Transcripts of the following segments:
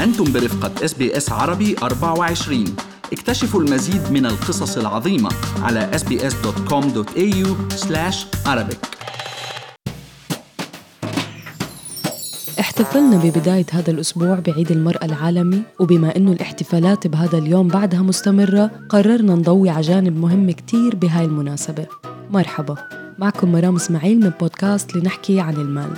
أنتم برفقة SBS عربي 24 اكتشفوا المزيد من القصص العظيمة على sbs.com.au arabic. احتفلنا ببداية هذا الأسبوع بعيد المرأة العالمي وبما أنه الاحتفالات بهذا اليوم بعدها مستمرة قررنا نضوي على جانب مهم كتير بهاي المناسبة. مرحبا معكم مرام إسماعيل من بودكاست لنحكي عن المال.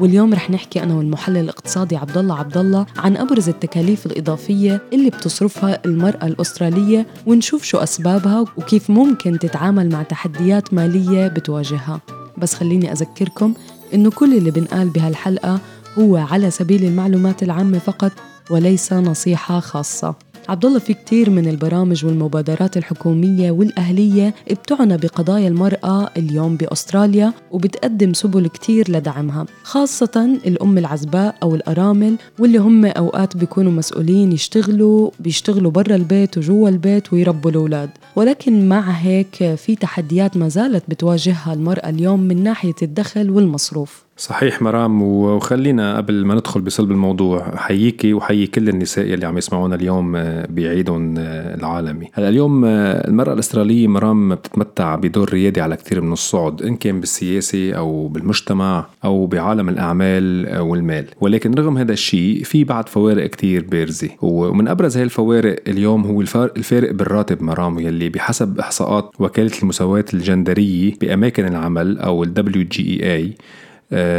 واليوم رح نحكي أنا والمحلل الاقتصادي عبد الله عبد الله عن أبرز التكاليف الإضافية اللي بتصرفها المرأة الأسترالية ونشوف شو أسبابها وكيف ممكن تتعامل مع تحديات مالية بتواجهها. بس خليني أذكركم إنه كل اللي بنقال بهالحلقة هو على سبيل المعلومات العامة فقط وليس نصيحة خاصة. عبد الله في كثير من البرامج والمبادرات الحكومية والأهلية بتعنى بقضايا المرأة اليوم بأستراليا وبتقدم سبل كثير لدعمها خاصة الأم العزباء أو الأرامل واللي هم أوقات بيكونوا مسؤولين يشتغلوا بيشتغلوا برا البيت وجوا البيت ويربوا الأولاد. ولكن مع هيك في تحديات ما زالت بتواجهها المرأة اليوم من ناحية الدخل والمصروف. صحيح مرام وخلينا قبل ما ندخل بصلب الموضوع حييكي وحيي كل النساء يلي عم يسمعونا اليوم آه، بعيدهم آه، العالمي. هلأ اليوم آه، المرأة الأسترالية مرام بتتمتع بدور ريادي على كثير من الصعد إن كان بالسياسة أو بالمجتمع أو بعالم الأعمال والمال. ولكن رغم هذا الشيء في بعد فوارق كثير بارزة. ومن أبرز هاي الفوارق اليوم هو الفارق بالراتب مرام يلي بحسب إحصاءات وكالة المساواة الجندرية بأماكن العمل أو ال WGEA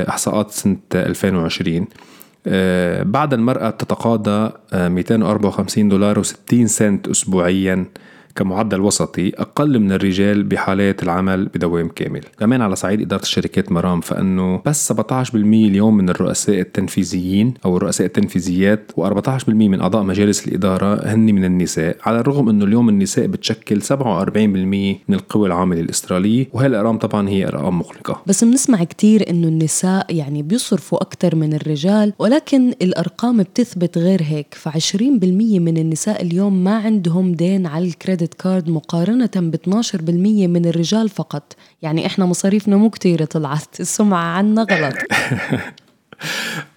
إحصاءات سنة 2020 آه، بعد المرأة تتقاضى 254 دولار و60 سنت أسبوعيا. كمعدل وسطي أقل من الرجال بحالات العمل بدوام كامل. كمان على صعيد إدارة الشركات مرام فأنه بس 17% اليوم من الرؤساء التنفيذيين أو الرؤساء التنفيذيات و14% من أعضاء مجالس الإدارة هن من النساء على الرغم أنه اليوم النساء بتشكل 47% من القوى العاملة الأسترالية وهي الأرقام طبعا هي أرقام مقلقة بس بنسمع كتير أنه النساء يعني بيصرفوا أكثر من الرجال ولكن الأرقام بتثبت غير هيك ف20% من النساء اليوم ما عندهم دين على ال credit credit card مقارنة ب 12% من الرجال فقط. يعني إحنا مصاريفنا مو كتير طلعت. السمعة عنا غلط.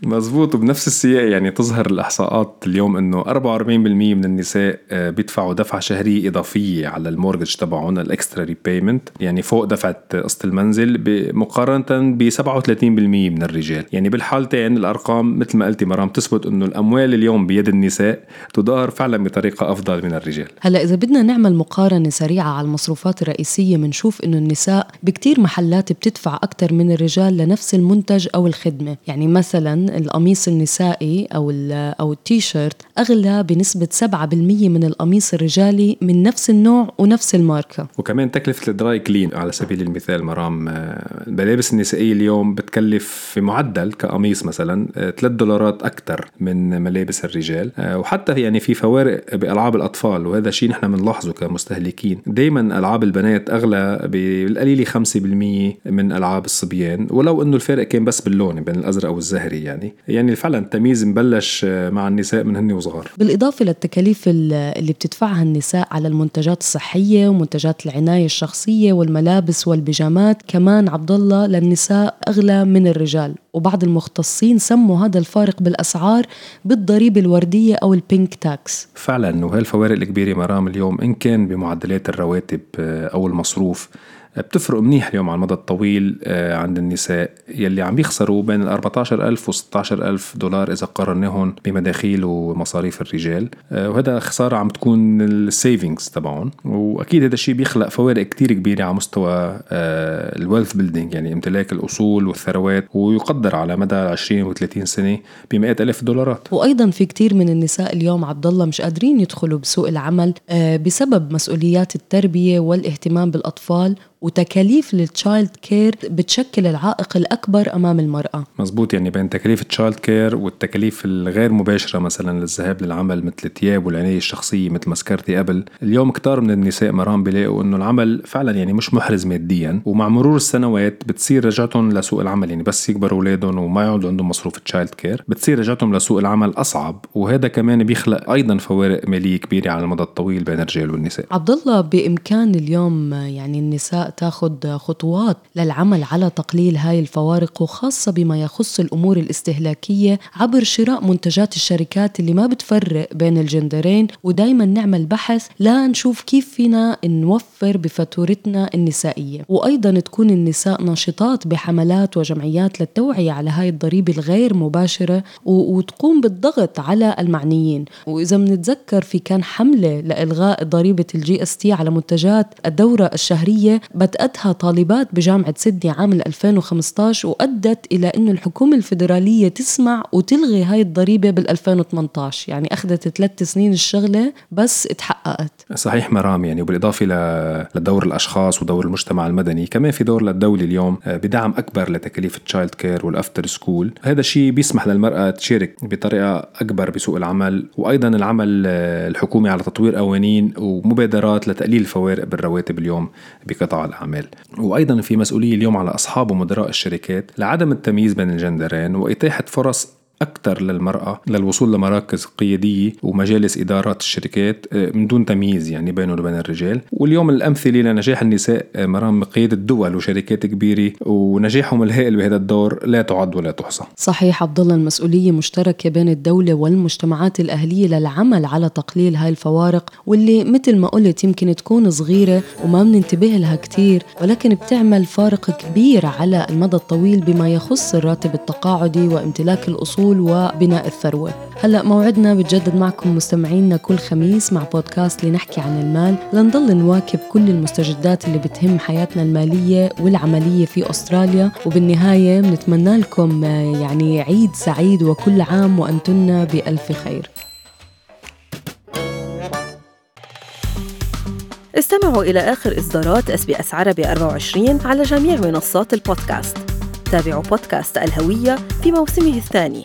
مزبوط وبنفس السياق يعني تظهر الإحصاءات اليوم إنه 44% من النساء آه، بيدفعوا دفعة شهرية إضافية على ال mortgage تبعهم ال extra repayment يعني فوق دفعة قسط المنزل مقارنة ب 37% من الرجال. يعني بالحالتين الأرقام مثل ما قلتي مرام تثبت إنه الأموال اليوم بيد النساء تدار فعلا بطريقة أفضل من الرجال. هلأ إذا بدنا نعمل مقارنة سريعة على المصروفات الرئيسية بنشوف إنه النساء بكتير محلات بتدفع أكثر من الرجال لنفس المنتج أو الخدمة. يعني مثلا القميص النسائي أو أو التيشيرت أغلى بنسبة 7% من القميص الرجالي من نفس النوع ونفس الماركة. وكمان تكلفة الدراي كلين على سبيل المثال مرام آه، الملابس النسائية اليوم بتكلف في معدل كقميص مثلا 3 آه، دولارات أكثر من ملابس الرجال. آه، وحتى يعني في فوارق بألعاب الأطفال وهذا شيء نحن بنلاحظه كمستهلكين. دائما ألعاب البنات أغلى بالقليل 5% من ألعاب الصبيان ولو إنه الفارق كان بس باللون بين الأزرق والزهري يعني. يعني. فعلا التمييز مبلش مع النساء من هن وصغار. بالإضافة للتكاليف اللي بتدفعها النساء على المنتجات الصحية ومنتجات العناية الشخصية والملابس والبيجامات كمان عبد الله للنساء أغلى من الرجال. وبعض المختصين سموا هذا الفارق بالأسعار بالضريبة الوردية أو ال pink tax فعلا وهي الفوارق الكبيرة مرام اليوم إن كان بمعدلات الرواتب أو المصروف بتفرق منيح اليوم على المدى الطويل آه، عند النساء يلي عم يخسروا بين ال 14000 و 16000 دولار إذا قارناهم بمداخيل ومصاريف الرجال. آه، وهذا خسارة عم تكون ال savings تبعهم. وأكيد هذا الشيء بيخلق فوارق كتير كبيرة على مستوى ال wealth building يعني امتلاك الأصول والثروات ويقدر على مدى 20 و 30 سنة بمئات ألاف الدولارات وأيضا في كتير من النساء اليوم عبد الله مش قادرين يدخلوا بسوق العمل آه، بسبب مسؤوليات التربية والاهتمام بالأطفال وتكاليف ال childcare بتشكل العائق الأكبر أمام المرأة. مزبوط يعني بين تكاليف ال childcare والتكاليف الغير مباشرة مثلا للذهاب للعمل مثل الثياب والعناية الشخصية مثل ما ذكرتي قبل. اليوم كتار من النساء مرام بيلاقوا إنه العمل فعلا يعني مش محرز ماديا ومع مرور السنوات بتصير رجعتهم لسوق العمل. يعني بس يكبروا أولادهم وما يعودوا عندهم مصروف ال childcare بتصير رجعتهم لسوق العمل أصعب. وهذا كمان بيخلق أيضا فوارق مالية كبيرة على المدى الطويل بين الرجال والنساء. عبد الله بإمكان اليوم يعني النساء تاخد خطوات للعمل على تقليل هاي الفوارق وخاصة بما يخص الأمور الاستهلاكية عبر شراء منتجات الشركات اللي ما بتفرق بين الجندرين. ودايما نعمل بحث لا نشوف كيف فينا نوفر بفاتورتنا النسائية. وأيضا تكون النساء ناشطات بحملات وجمعيات للتوعية على هاي الضريبة الغير مباشرة وتقوم بالضغط على المعنيين. وإذا بنتذكر في كان حملة لإلغاء ضريبة ال GST على منتجات الدورة الشهرية بدأتها طالبات بجامعة سيدني عام 2015 وأدت إلى أنه الحكومة الفيدرالية تسمع وتلغي هاي الضريبة بال 2018 يعني أخذت ثلاث سنين الشغلة بس اتحققت. صحيح مرام يعني وبالإضافة لدور الأشخاص ودور المجتمع المدني كمان في دور للدولة اليوم آه، بدعم أكبر لتكاليف ال child care وال after school هذا الشيء بيسمح للمرأة تشارك بطريقة أكبر بسوق العمل وأيضا العمل آه، الحكومي على تطوير قوانين ومبادرات لتقليل الفوارق بالرواتب اليوم بقطاع الأعمال. وأيضا في مسؤولية اليوم على أصحاب ومدراء الشركات لعدم التمييز بين الجندرين وإتاحة فرص أكثر للمرأة للوصول لمراكز قيادية ومجالس إدارات الشركات آه، من دون تمييز يعني بينهم وبين الرجال. واليوم الأمثلة لنجاح النساء آه، مرام قيادة دول وشركات كبيرة ونجاحهم الهائل بهذا الدور لا تعد ولا تحصى. صحيح عبد الله المسؤولية مشتركة بين الدولة والمجتمعات الأهلية للعمل على تقليل هاي الفوارق واللي مثل ما قلت يمكن تكون صغيرة وما بننتبه لها كتير ولكن بتعمل فارق كبير على المدى الطويل بما يخص الراتب التقاعدي وامتلاك الأصول الأصول وبناء الثروة. هلأ موعدنا بتجدد معكم مستمعينا كل خميس مع بودكاست لنحكي عن المال. لنضل نواكب كل المستجدات اللي بتهم حياتنا المالية والعملية في أستراليا. وبالنهاية بنتمنى لكم يعني عيد سعيد وكل عام وأنتن بألف خير. استمعوا إلى آخر إصدارات SBS عربي 24 على جميع منصات البودكاست. تابعوا بودكاست الهوية في موسمه الثاني.